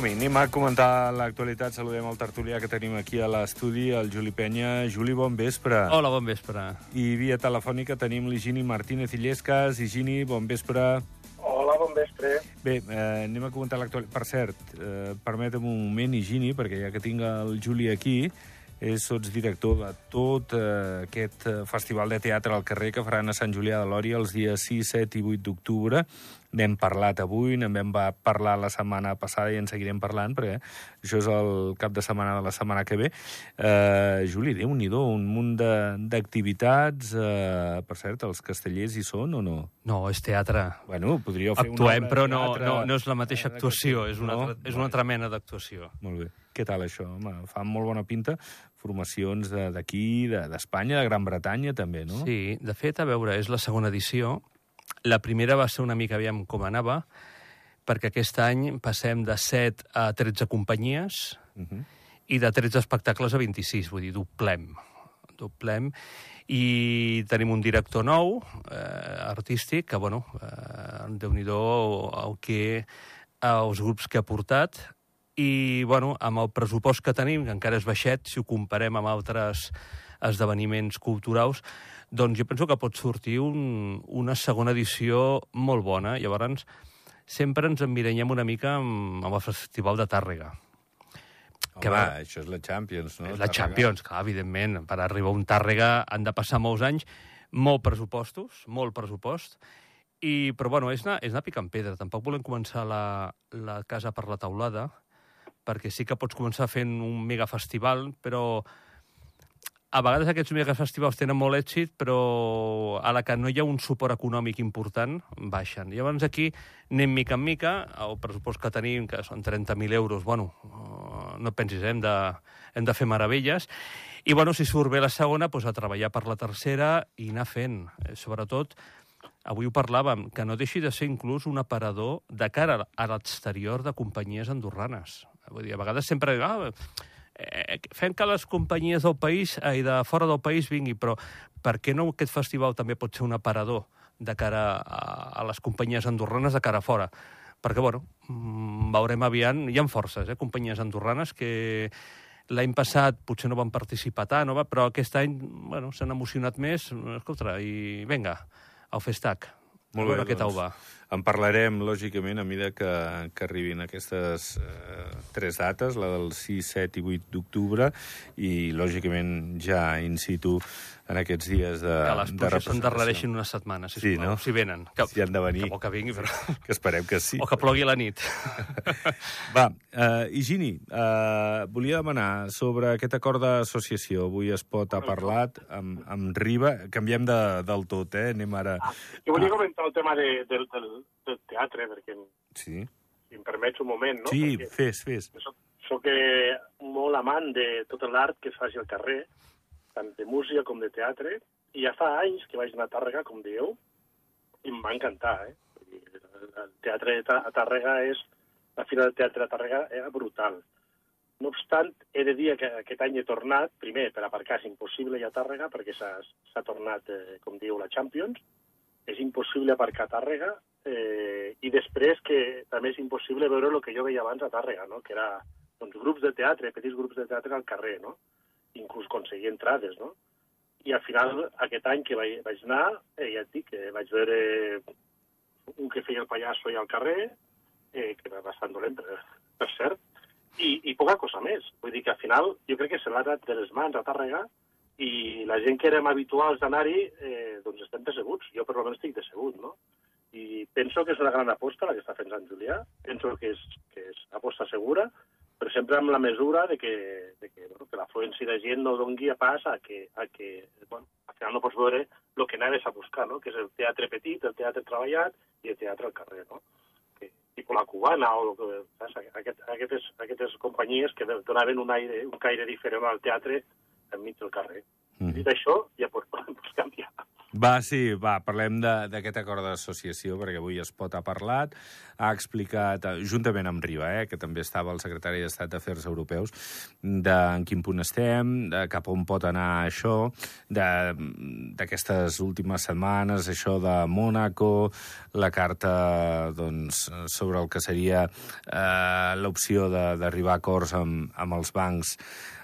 Som-hi, anem a comentar l'actualitat. Saludem el tertulià que tenim aquí a l'estudi, el Juli Penya. Juli, bon vespre. Hola, bon vespre. I via telefònica tenim l'Higini Martínez Illescas. Higini, bon vespre. Hola, bon vespre. Bé, eh, anem a comentar l'actualitat. Per cert, eh, permetem un moment, Higini, perquè ja que tinc el Juli aquí, és sotsdirector de tot eh, aquest eh, festival de teatre al carrer que faran a Sant Julià de Lòria els dies 6, 7 i 8 d'octubre. N'hem parlat avui, n'en vam parlar la setmana passada i en seguirem parlant, perquè això és el cap de setmana de la setmana que ve. Eh, Juli, déu nhi un munt d'activitats. Eh, per cert, els castellers hi són o no? No, és teatre. Bueno, podríeu fer Actuem, una però no, no, no és la mateixa actuació, és una, no? altra, és una altra mena d'actuació. Molt bé. Què tal això? Home, fa molt bona pinta. Formacions d'aquí, de, d'Espanya, de, de Gran Bretanya, també, no? Sí, de fet, a veure, és la segona edició. La primera va ser una mica, aviam com anava, perquè aquest any passem de 7 a 13 companyies Uh -huh. i de 13 espectacles a 26, vull dir, doblem. Doblem. I tenim un director nou, eh, artístic, que, bueno, eh, déu-n'hi-do el que els grups que ha portat, i, bueno, amb el pressupost que tenim, que encara és baixet, si ho comparem amb altres esdeveniments culturals, doncs jo penso que pot sortir un, una segona edició molt bona. Llavors, sempre ens emmiranyem una mica amb, amb el Festival de Tàrrega. Home, que va, això és la Champions, no? És la Champions, clar, evidentment. Per arribar a un Tàrrega han de passar molts anys, molt pressupostos, molt pressupost, i, però bueno, és anar, és anar picant pedra. Tampoc volem començar la, la casa per la taulada, perquè sí que pots començar fent un megafestival, però a vegades aquests megafestivals tenen molt èxit, però a la que no hi ha un suport econòmic important, baixen. Llavors aquí anem mica en mica, el pressupost que tenim, que són 30.000 euros, bueno, no pensis, hem de, hem de fer meravelles, i bueno, si surt bé la segona, doncs a treballar per la tercera i anar fent. Eh, sobretot, avui ho parlàvem, que no deixi de ser inclús un aparador de cara a l'exterior de companyies andorranes. Vull dir, a vegades sempre... Ah, eh, fem que les companyies del país eh, i de fora del país vingui, però per què no aquest festival també pot ser un aparador de cara a, a les companyies andorranes de cara a fora? Perquè, bueno, mm, veurem aviat, hi ha forces, eh, companyies andorranes que l'any passat potser no van participar tant, no va, però aquest any bueno, s'han emocionat més, escolta, i vinga, al festac. Molt bé, què tal doncs, va? En parlarem, lògicament, a mesura que, que arribin aquestes eh, tres dates, la del 6, 7 i 8 d'octubre, i, lògicament, ja in situ en aquests dies de Que les de pluges s'endarrereixin una setmana, si, Sí, no? si venen. Que, Si han de venir. Que vol que vingui, però... Que esperem que sí. O que plogui a la nit. Va, uh, Higini, uh, volia demanar sobre aquest acord d'associació. Avui es pot ha parlat amb, amb Riba. Canviem de, del tot, eh? Anem ara... Ah, jo volia comentar el tema de, del, del, del teatre, perquè, Sí, si em permets un moment, no? sí Perquè fes, fes. soc, soc eh, molt amant de tot l'art que es faci al carrer, tant de música com de teatre, i ja fa anys que vaig anar a Tàrrega, com dieu, i em va encantar, eh? El teatre de a Tàrrega és... La Fira del Teatre de Tàrrega era brutal. No obstant, he de dir que aquest any he tornat, primer, per aparcar és impossible ja a Tàrrega, perquè s'ha tornat, eh, com diu, la Champions, és impossible aparcar a Tàrrega, eh, i després que també és impossible veure el que jo veia abans a Tàrrega, no? que era doncs, grups de teatre, petits grups de teatre al carrer, no? inclús aconseguir entrades, no? I al final, aquest any que vaig, vaig anar, eh, ja et dic, que vaig veure un que feia el pallasso allà al carrer, eh, que era bastant dolent, per, per cert, i, i poca cosa més. Vull dir que al final jo crec que se l'ha de les mans a Tàrrega i la gent que érem habituals d'anar-hi, eh, doncs estem decebuts. Jo per almenys estic decebut, no? I penso que és una gran aposta la que està fent Sant Julià. Penso que és, que és aposta segura, però sempre amb la mesura de que, de que, bueno, que l'afluència de gent no dongui a pas a que, a que bueno, al final no pots veure el que anaves a buscar, no? que és el teatre petit, el teatre treballat i el teatre al carrer. No? Que, tipus la cubana o el que, saps? Aquest, aquestes, aquestes companyies que donaven un, aire, un caire diferent al teatre enmig del carrer. Mm. Dit això, ja pots, pots canviar. Va, sí, va, parlem d'aquest acord d'associació, perquè avui es pot ha parlat, ha explicat, eh, juntament amb Riba, eh, que també estava el secretari d'Estat d'Afers Europeus, de en quin punt estem, de cap on pot anar això, d'aquestes últimes setmanes, això de Mònaco, la carta doncs, sobre el que seria eh, l'opció d'arribar a acords amb, amb els bancs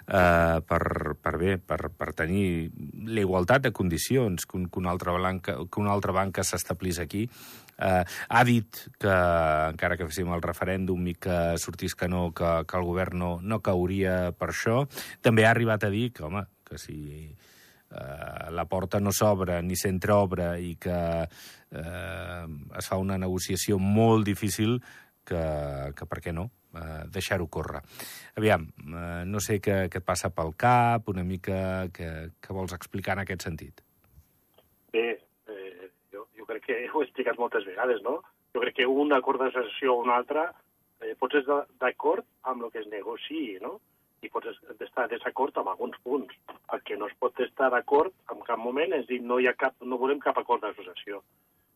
eh, per, per bé, per, per tenir la igualtat de condicions que, un, que, una, altra banca, que una altra banca s'establís aquí. Eh, ha dit que, encara que féssim el referèndum i que sortís que no, que, que el govern no, no cauria per això. També ha arribat a dir que, home, que si eh, la porta no s'obre ni s'entreobre i que eh, es fa una negociació molt difícil, que, que per què no, eh, deixar-ho córrer. Aviam, eh, no sé què, què et passa pel cap, una mica què, què vols explicar en aquest sentit. Bé, eh, jo, jo crec que ho he explicat moltes vegades, no? Jo crec que un acord d'associació o un altre eh, pots estar d'acord amb el que es negociï, no? I pots es- estar desacord amb alguns punts. El que no es pot estar d'acord en cap moment és dir no, hi ha cap, no volem cap acord d'associació.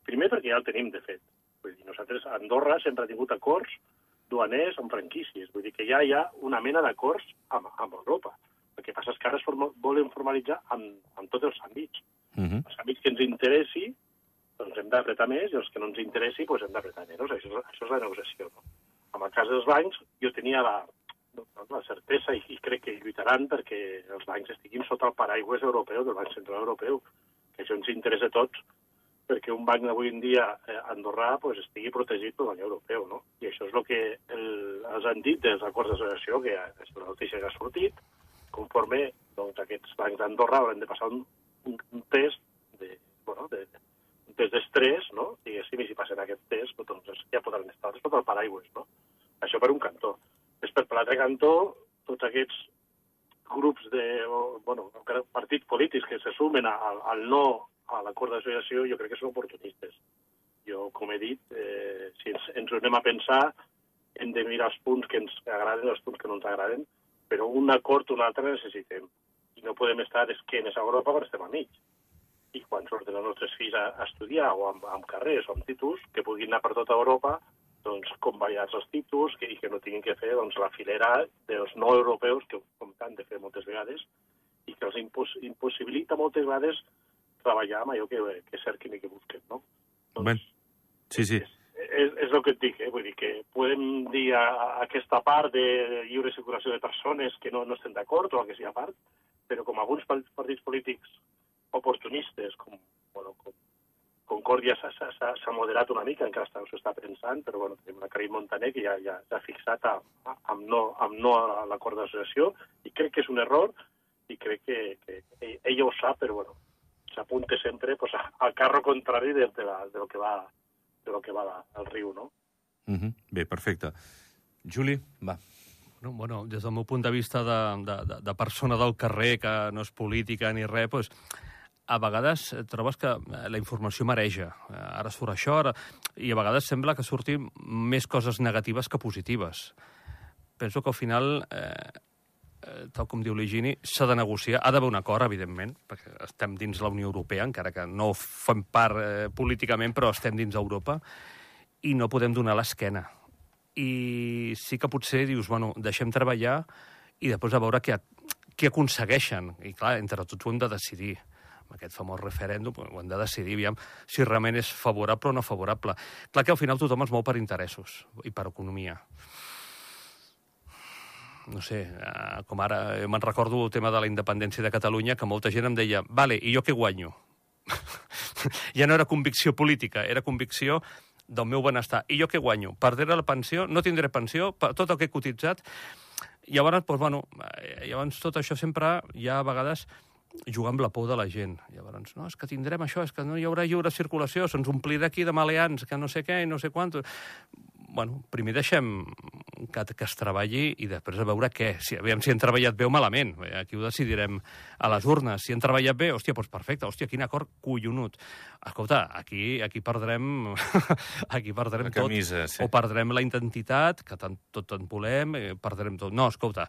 Primer perquè ja el tenim, de fet. Vull dir, nosaltres a Andorra sempre ha tingut acords duaners amb franquícies. Vull dir que ja hi ha una mena d'acords amb, amb Europa. El que passa és que ara es forma, volen formalitzar amb, amb tots els àmbits Uh -huh. els amics que ens interessi, doncs hem d'apretar més, i els que no ens interessi, doncs hem d'apretar menys. Això, és- això és la negociació. No? En el cas dels bancs, jo tenia la, la certesa, i, i crec que lluitaran perquè els bancs estiguin sota el paraigües europeu, del Banc Central Europeu, que això ens interessa a tots, perquè un banc d'avui en dia eh, andorrà pues, estigui protegit per la Unió Europeu. No? I això és el que el, els han dit dels acords d'associació, que és la notícia que ha sortit, conforme doncs, aquests bancs d'Andorra hauran de passar un, un, test de, bueno, de, un test d'estrès, no? diguéssim, i si passen aquest test, doncs ja podran estar sota el paraigües. No? Això per un cantó. Després, per l'altre cantó, tots aquests grups de, bueno, partits polítics que se sumen al, al no a l'acord d'associació, jo crec que són oportunistes. Jo, com he dit, eh, si ens, ens anem a pensar, hem de mirar els punts que ens agraden i els punts que no ens agraden, però un acord o un altre necessitem. I no podem estar d'esquenes a Europa quan estem amics. I quan surten els nostres fills a, a estudiar o amb, amb carrers o amb títols, que puguin anar per tota Europa, doncs convalidats els títols que, i que no tinguin que fer doncs, la filera dels no europeus, que com tant de fer moltes vegades, i que els impos, impossibilita moltes vegades treballar amb allò que, que cerquin i que busquen, no? Bé, sí, sí. és, és el que et dic, eh? vull dir que podem dir a, a aquesta part de lliure circulació de persones que no, no estem d'acord o el que sigui a part, però com alguns par- partits polítics oportunistes, com, bueno, com Concòrdia s'ha- moderat una mica, encara està, s'ho està pensant, però bueno, tenim la Carib Montaner que ja, ja s'ha fixat a, a, amb, no, amb no a l'acord d'associació i crec que és un error i crec que, que ell- ella ho sap, però bueno, s'apunta sempre pues, al carro contrari de, de, la, de lo que va de lo que va al riu, no? Uh -huh. Bé, perfecte. Juli, va. No, bueno, des del meu punt de vista de, de, de, de persona del carrer, que no és política ni res, doncs, a vegades eh, trobes que eh, la informació mareja. Eh, Ara surt això, ara... i a vegades sembla que surtin més coses negatives que positives. Penso que al final, eh, tal com diu l'Higini, s'ha de negociar. Ha d'haver un acord, evidentment, perquè estem dins la Unió Europea, encara que no fem part eh, políticament, però estem dins Europa, i no podem donar l'esquena i sí que potser dius, bueno, deixem treballar i després a veure què, què aconsegueixen. I clar, entre tots ho hem de decidir. Amb aquest famós referèndum ho hem de decidir, aviam, si realment és favorable o no favorable. Clar que al final tothom es mou per interessos i per economia. No sé, eh, com ara, eh, me'n recordo el tema de la independència de Catalunya, que molta gent em deia, vale, i jo què guanyo? ja no era convicció política, era convicció del meu benestar. I jo què guanyo? Perdré la pensió? No tindré pensió? Per tot el que he cotitzat? Llavors, doncs, bueno, eh, llavors tot això sempre hi ha a vegades jugar amb la por de la gent. Llavors, no, és que tindrem això, és que no hi haurà lliure circulació, se'ns omplirà aquí de maleants, que no sé què i no sé quant. Bueno, primer deixem que, que es treballi i després a veure què. Si, aviam si han treballat bé o malament. Bé, Aquí ho decidirem a les urnes. Si han treballat bé, hòstia, doncs perfecte. Hòstia, quin acord collonut. Escolta, aquí, aquí perdrem, aquí perdrem La camisa, tot. sí. O perdrem la identitat, que tant, tot en volem, eh, perdrem tot. No, escolta,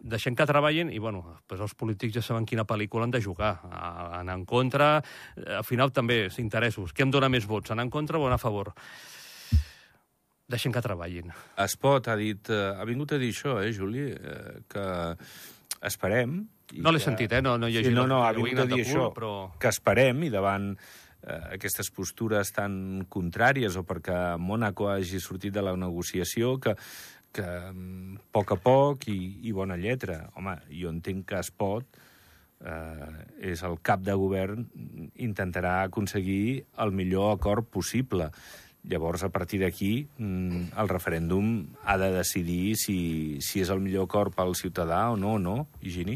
deixem que treballin i, bueno, després els polítics ja saben quina pel·lícula han de jugar. A- Anar en contra, eh, al final també, interessos. Què em dona més vots, anar en contra o anar a favor? Deixem que treballin. Es pot, ha, dit, eh, ha vingut a dir això, eh, Juli, eh, que esperem... i No l'he que- sentit, eh? No, no he sí, no, no, ha vingut a dir cul, això, però- que esperem, i davant eh, aquestes postures tan contràries, o perquè Mònaco hagi sortit de la negociació, que, que mm, a poc a poc i, i bona lletra. Home, jo entenc que es pot, eh, és el cap de govern, intentarà aconseguir el millor acord possible. Llavors, a partir d'aquí, mm, el referèndum ha de decidir si, si és el millor acord pel ciutadà o no, no, Higini?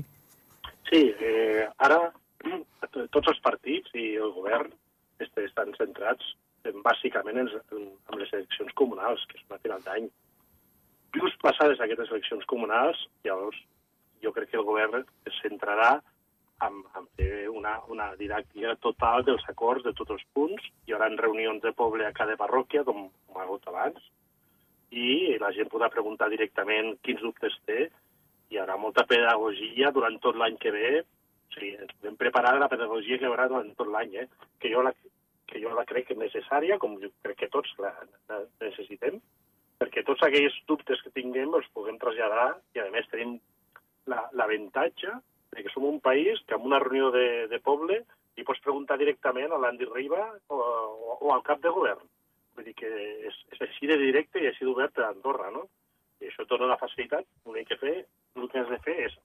Sí, eh, ara to- tots els partits i el govern estan centrats en, bàsicament en, en, en les eleccions comunals, que és a final d'any. Just passades aquestes eleccions comunals, llavors jo crec que el govern es centrarà en, en fer una, una didàctica total dels acords de tots els punts. Hi haurà reunions de poble a cada parròquia, com, com ha hagut abans, i la gent podrà preguntar directament quins dubtes té. Hi haurà molta pedagogia durant tot l'any que ve. O sigui, ens podem preparar la pedagogia que hi haurà durant tot l'any, eh? que, jo la, que jo la crec necessària, com jo crec que tots la, la necessitem, perquè tots aquells dubtes que tinguem els puguem traslladar i, a més, tenim la- l'avantatge de que som un país que en una reunió de, de poble li pots preguntar directament a l'Andy Riba o, o, o al cap de govern. Vull dir que és, és així de directe i així d'obert a Andorra, no? I això dona una facilitat. L'únic que fer, l'únic que has de fer és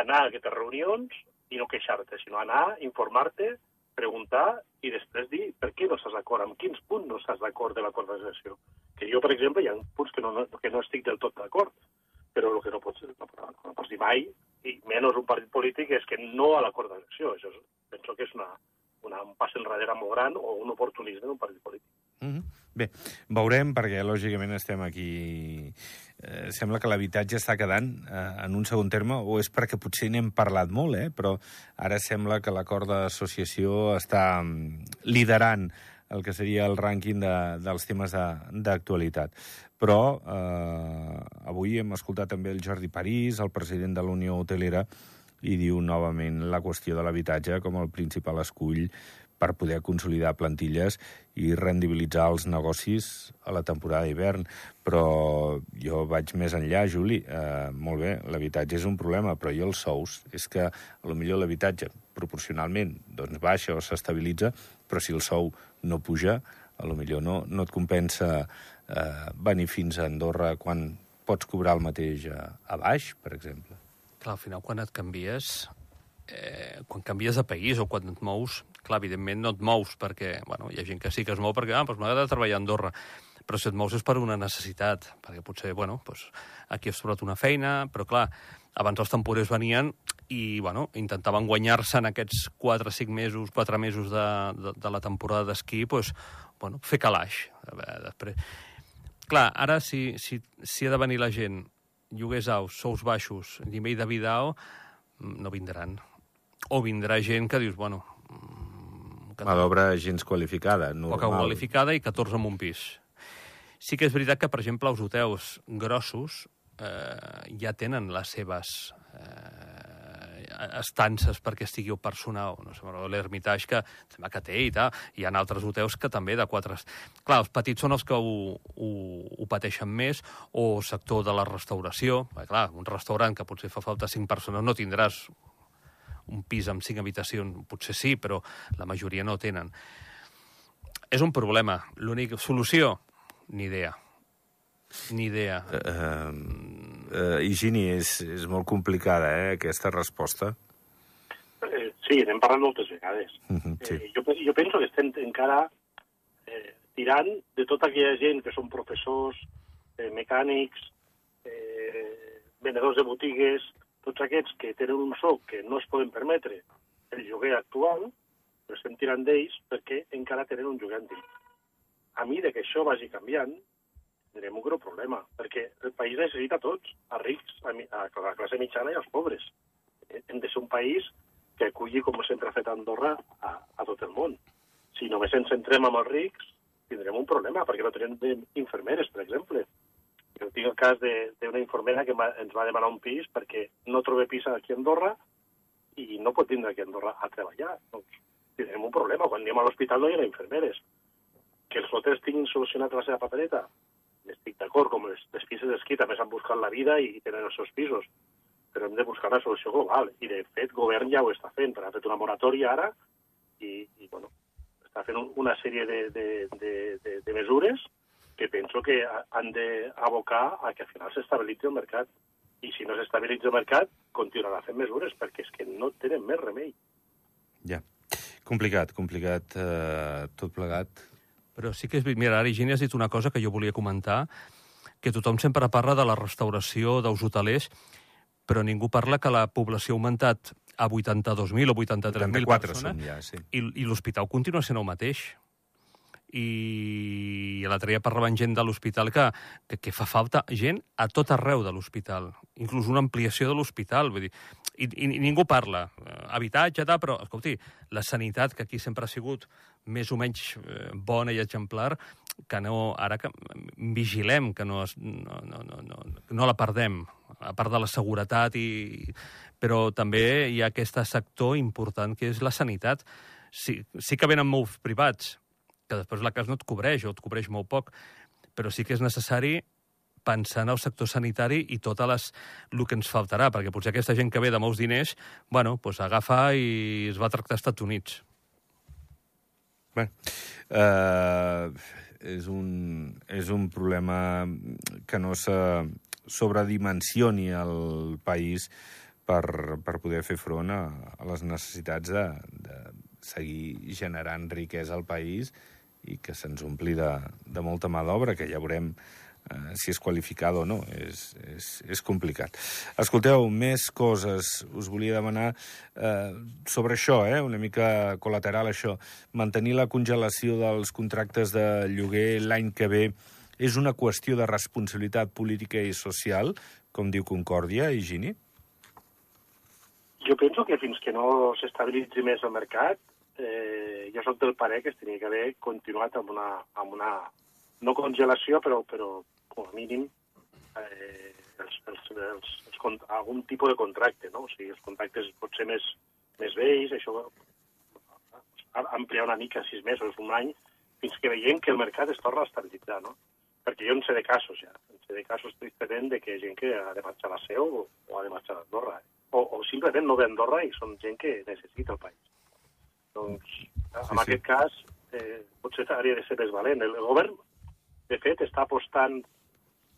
anar a aquestes reunions i no queixar-te, sinó anar, informar-te, preguntar i després dir per què no estàs d'acord, amb quins punts no estàs d'acord de l'acord de sessió. Que jo, per exemple, hi ha punts que no, no, que no estic del tot d'acord, però el que no pots, no, no pots dir mai, i menys un partit polític, és que no a l'acord de sessió. Això és, penso que és una, una, un pas enrere molt gran o un oportunisme d'un partit polític. Mm -hmm. Bé, veurem, perquè lògicament estem aquí... Eh, sembla que l'habitatge està quedant eh, en un segon terme, o és perquè potser n'hem parlat molt, eh? però ara sembla que l'acord d'associació està mm, liderant el que seria el rànquing de, dels temes de- d'actualitat. Però eh, avui hem escoltat també el Jordi París, el president de la Unió Hotelera, i diu novament la qüestió de l'habitatge com el principal escull per poder consolidar plantilles i rendibilitzar els negocis a la temporada d'hivern. Però jo vaig més enllà, Juli. Eh, molt bé, l'habitatge és un problema, però jo els sous, és que a lo millor l'habitatge proporcionalment doncs, baixa o s'estabilitza, però si el sou no puja, a lo millor no, no et compensa eh, venir fins a Andorra quan pots cobrar el mateix a, a baix, per exemple. Clar, al final, quan et canvies, eh, quan canvies de país o quan et mous, clar, evidentment no et mous perquè, bueno, hi ha gent que sí que es mou perquè, ah, doncs m'agrada treballar a Andorra, però si et mous és per una necessitat, perquè potser, bueno, doncs, aquí has trobat una feina, però clar, abans els temporers venien i, bueno, intentaven guanyar-se en aquests 4 o 5 mesos, 4 mesos de, de, de la temporada d'esquí, doncs, bueno, fer calaix. A veure, després... Clar, ara si, si, si ha de venir la gent, lloguers aus, sous baixos, nivell de vida alt, mm, no vindran. O vindrà gent que dius, bueno, mm, que Mà d'obra gens qualificada, poca normal. qualificada i 14 en un pis. Sí que és veritat que, per exemple, els hotels grossos eh, ja tenen les seves eh, estances perquè estigui el personal. No sé, l'Hermitage que sembla que té i tal. Hi ha altres hotels que també de quatre... Clar, els petits són els que ho, ho, ho pateixen més, o sector de la restauració. Perquè, clar, un restaurant que potser fa falta cinc persones no tindràs un pis amb cinc habitacions, potser sí, però la majoria no tenen. És un problema. L'única solució? Ni idea. Ni idea. Eh, eh, Higini, és, és molt complicada, eh, aquesta resposta. Eh, sí, n'hem parlat moltes vegades. Mhm, sí. Eh, jo, jo penso que estem encara eh, tirant de tota aquella gent que són professors, eh, mecànics, eh, venedors de botigues, tots aquests que tenen un sou que no es poden permetre el lloguer actual, però estem tirant d'ells perquè encara tenen un lloguer antic. A mi de que això vagi canviant, tindrem un greu problema, perquè país necessita tots, a rics, a, mi- a la classe mitjana i als pobres. Eh, Hem de ser un país que aculli, com sempre ha fet Andorra, a, a tot el món. Si només ens centrem en els rics, tindrem un problema, perquè no tenim infermeres, per exemple. Jo tinc el cas d'una infermera que ens va demanar un pis perquè no troba pis aquí a Andorra i no pot vindre aquí a Andorra a treballar. Doncs tindrem un problema. Quan anem a l'hospital no hi ha infermeres. Que els hotels tinguin solucionat la seva papereta, d'acord, com les, les pises d'esquí també s'han buscat la vida i tenen els seus pisos, però hem de buscar una solució global. I, de fet, govern ja ho està fent, ha fet una moratòria ara i, i bueno, està fent un, una sèrie de, de, de, de, de mesures que penso que ha- han d'abocar a que al final s'estabilitzi el mercat. I si no s'estabilitza el mercat, continuarà fent mesures, perquè és que no tenen més remei. Ja. Complicat, complicat eh, tot plegat. Però sí que és... Mira, ara, Higini, has dit una cosa que jo volia comentar, que tothom sempre parla de la restauració dels hotelers, però ningú parla que la població ha augmentat a 82.000 o 83.000 84 persones ja, sí. i, i l'hospital continua sent el mateix. I l'altre dia parlaven gent de l'hospital que, que, que fa falta gent a tot arreu de l'hospital, inclús una ampliació de l'hospital, vull dir, i, i, i ningú parla. Habitatge, tal, però, escolti, la sanitat, que aquí sempre ha sigut més o menys eh, bona i exemplar, que no, ara que vigilem que no, es, no, no, no, no, no la perdem, a part de la seguretat, i, però també hi ha aquest sector important que és la sanitat. Sí, sí que venen molts privats, que després la casa no et cobreix o et cobreix molt poc, però sí que és necessari pensar en el sector sanitari i tot les, el que ens faltarà, perquè potser aquesta gent que ve de molts diners, bueno, pues agafa i es va tractar als Estats Units. Bé, eh, és, un, és un problema que no se sobredimensioni el país per, per poder fer front a, a les necessitats de, de seguir generant riquesa al país i que se'ns ompli de, de molta mà d'obra, que ja veurem si és qualificada o no. És, és, és complicat. Escolteu, més coses. Us volia demanar eh, sobre això, eh, una mica col·lateral això. Mantenir la congelació dels contractes de lloguer l'any que ve és una qüestió de responsabilitat política i social, com diu Concòrdia, Higini? Jo penso que fins que no s'estabilitzi més el mercat, eh, jo sóc del parer que es tenia que haver continuat amb una, amb una no congelació, però, però com a mínim eh, els, els, els, els, algun tipus de contracte, no? O sigui, els contractes pot ser més, més vells, això ampliar una mica, sis mesos, un any, fins que veiem que el mercat es torna a estabilitzar, no? Perquè jo en sé de casos, ja. En sé de casos tristament de que gent que ha de marxar a la seu o, o ha de marxar a Andorra. Eh? O, o simplement no ve a Andorra i són gent que necessita el país. Doncs, en sí. aquest cas, eh, potser hauria de ser més valent. El, el govern, de fet, està apostant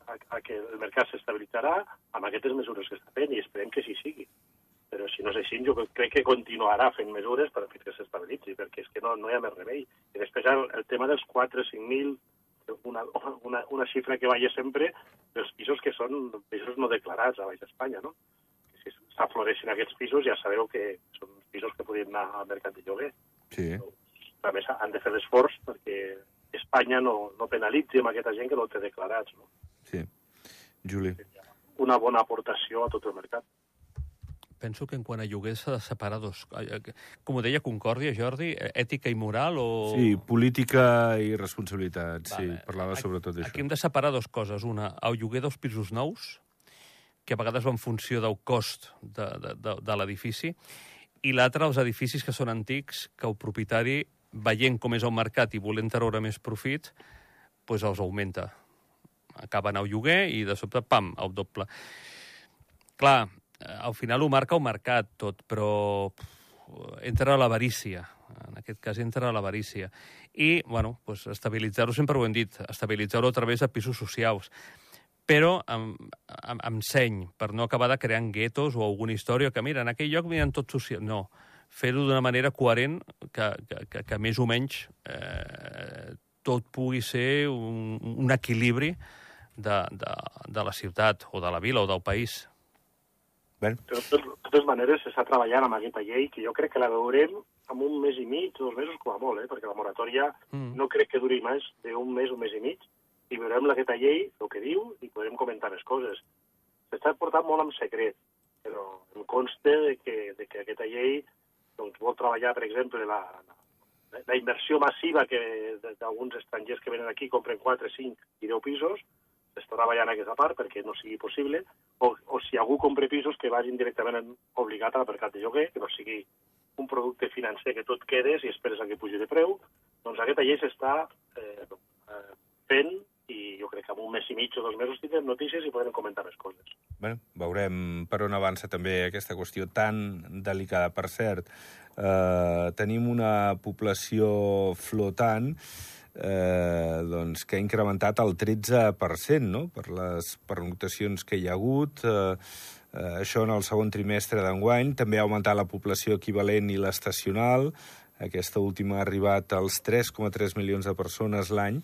a, a que el mercat s'estabilitzarà amb aquestes mesures que està fent i esperem que així sigui. Però si no és així, jo crec que continuarà fent mesures per fins que s'estabilitzi, perquè és que no, no hi ha més remei. I després el, el tema dels 4 5.000, una, una, una xifra que vaya sempre dels pisos que són pisos no declarats a Baix Espanya, no? Que si s'afloreixen aquests pisos ja sabeu que són pisos que podrien anar al mercat de lloguer. Sí. També s'ha- han de fer l'esforç perquè Espanya no, no penalitzi amb aquesta gent que no té declarats. No? Sí. Juli. Una bona aportació a tot el mercat. Penso que en quant a lloguer s'ha de separar dos... eh, Com ho deia Concòrdia, Jordi, eh, ètica i moral o... Sí, política i responsabilitat, sí. Vale. Parlava Aquí- sobretot d'això. Aquí hem de separar dues coses. Una, el lloguer dels pisos nous, que a vegades va en funció del cost de, de, de, de l'edifici, i l'altre, els edificis que són antics, que el propietari, veient com és el mercat i volent treure més profit, doncs els augmenta. Acaben el lloguer i de sobte, pam, el doble. Clar, eh, al final ho marca el mercat tot, però entra l'avarícia. En aquest cas entra l'avarícia. I, bueno, pues, estabilitzar-ho, sempre ho hem dit, estabilitzar-ho a través de pisos socials però amb, amb, amb seny, per no acabar de crear guetos o alguna història que, mira, en aquell lloc miren tot social. No, fer-ho d'una manera coherent que, que, que, que més o menys eh, tot pugui ser un, un equilibri de, de, de la ciutat o de la vila o del país. Bé, De totes, maneres, s'està treballant amb aquesta llei, que jo crec que la veurem en un mes i mig, dos mesos com a molt, eh? perquè la moratòria Mm. no crec que duri més d'un mes, un mes i mig, i veurem aquesta llei, el que diu, i podem comentar més coses. S'està portant molt en secret, però em consta de que, de que aquesta llei doncs, vol treballar, per exemple, la, la, la inversió massiva que d'alguns estrangers que venen aquí compren 4, 5 i 10 pisos, s'està treballant aquesta part perquè no sigui possible, o, o si algú compra pisos que vagin directament obligat a l'aparcat de lloguer, que no sigui un producte financer que tot quedes i esperes a que pugi de preu, doncs aquesta llei s'està eh, eh, fent i jo crec que en un mes i mig o dos mesos tindrem notícies i podrem comentar més coses. Bueno, veurem per on avança també aquesta qüestió tan delicada. Per cert, eh, tenim una població flotant eh, doncs, que ha incrementat el 13% no? per les pernoctacions que hi ha hagut. Eh, eh, això en el segon trimestre d'enguany. També ha augmentat la població equivalent i l'estacional. Aquesta última ha arribat als 3,3 milions de persones l'any,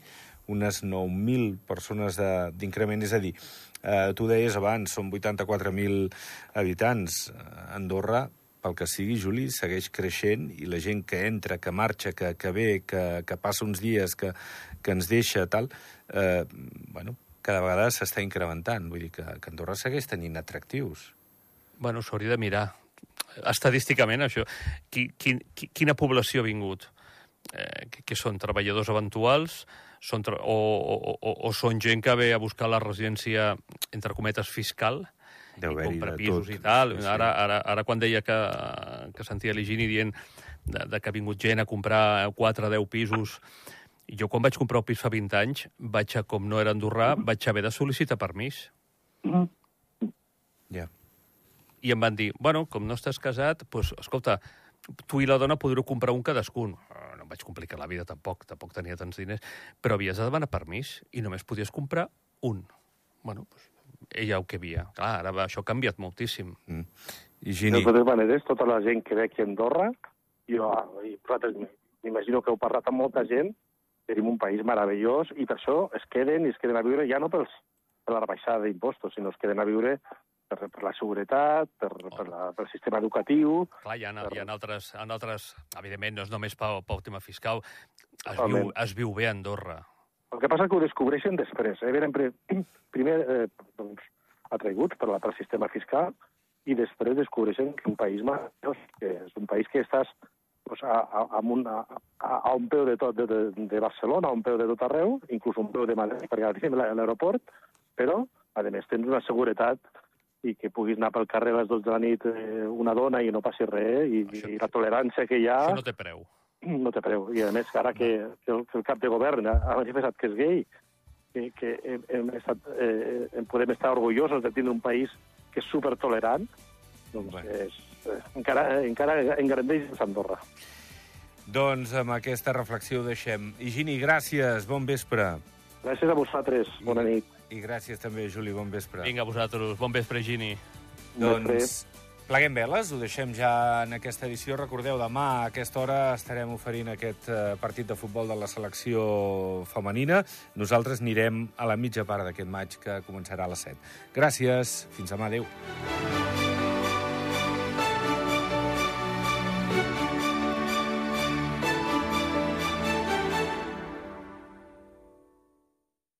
unes 9.000 persones d'increment. És a dir, eh, tu deies abans, són 84.000 habitants. Andorra, pel que sigui, Juli, segueix creixent i la gent que entra, que marxa, que, que ve, que, que passa uns dies, que, que ens deixa, tal, eh, bueno, cada vegada s'està incrementant. Vull dir que, que Andorra segueix tenint atractius. Bueno, s'hauria de mirar. Estadísticament, això, qui, qui, quina població ha vingut? Eh, que, que són treballadors eventuals són tra o, o, o, o són gent que ve a buscar la residència, entre cometes, fiscal, Deu i compra pisos tot. i tal. Sí, sí. Ara, ara, ara quan deia que, que sentia l'Higini dient de, de que ha vingut gent a comprar 4 o 10 pisos jo quan vaig comprar el pis fa 20 anys, vaig a, com no era andorrà, vaig haver de sol·licitar permís. Ja. Yeah. I em van dir, bueno, com no estàs casat, doncs, escolta, tu i la dona podreu comprar un cadascun. Ah, no em vaig complicar la vida tampoc, tampoc tenia tants diners, però havies de demanar permís i només podies comprar un. Bueno, doncs, ella ho que havia. Clar, ara això ha canviat moltíssim. Mm. I Gini... De totes maneres, tota la gent que ve aquí a Andorra, jo, i vosaltres m'imagino que heu parlat amb molta gent, tenim un país meravellós i per això es queden i es queden a viure ja no pels, per la rebaixada d'impostos, sinó es queden a viure per, per la seguretat, per, oh. per la, pel sistema educatiu... Clar, hi ha, per... hi ha altres, en altres... Evidentment, no és només pel, pel tema fiscal. Es viu, es viu bé a Andorra. El que passa és que ho descobreixen després. Eh? Venen pre, primer eh, doncs, atraiguts per, la, pel sistema fiscal i després descobreixen que un país meravellós, que és un país que estàs pues, a, a, a, un, a, a un peu de tot de, de, de Barcelona, a un peu de tot arreu, inclús un peu de Madrid, perquè ara tenim l'aeroport, però, a més, tens una seguretat i que puguis anar pel carrer a les 12 de la nit eh, una dona i no passi res, i, i la tolerància que hi ha... Això no té preu. No té preu. I, a més, ara que, que, el, que el cap de govern ha manifestat que és gay, que, que hem, hem estat, eh, hem podem estar orgullosos de tindre un país que és supertolerant, doncs és, eh, encara, encara engrandeix Andorra. Doncs amb aquesta reflexió ho deixem. Higini, gràcies, bon vespre. Gràcies a vosaltres, bona nit. I gràcies també, Juli, bon vespre. Vinga, a vosaltres, bon vespre, Gini. Doncs pleguem veles, ho deixem ja en aquesta edició. Recordeu, demà a aquesta hora estarem oferint aquest eh, partit de futbol de la selecció femenina. Nosaltres anirem a la mitja part d'aquest maig que començarà a les 7. Gràcies, fins demà, adeu.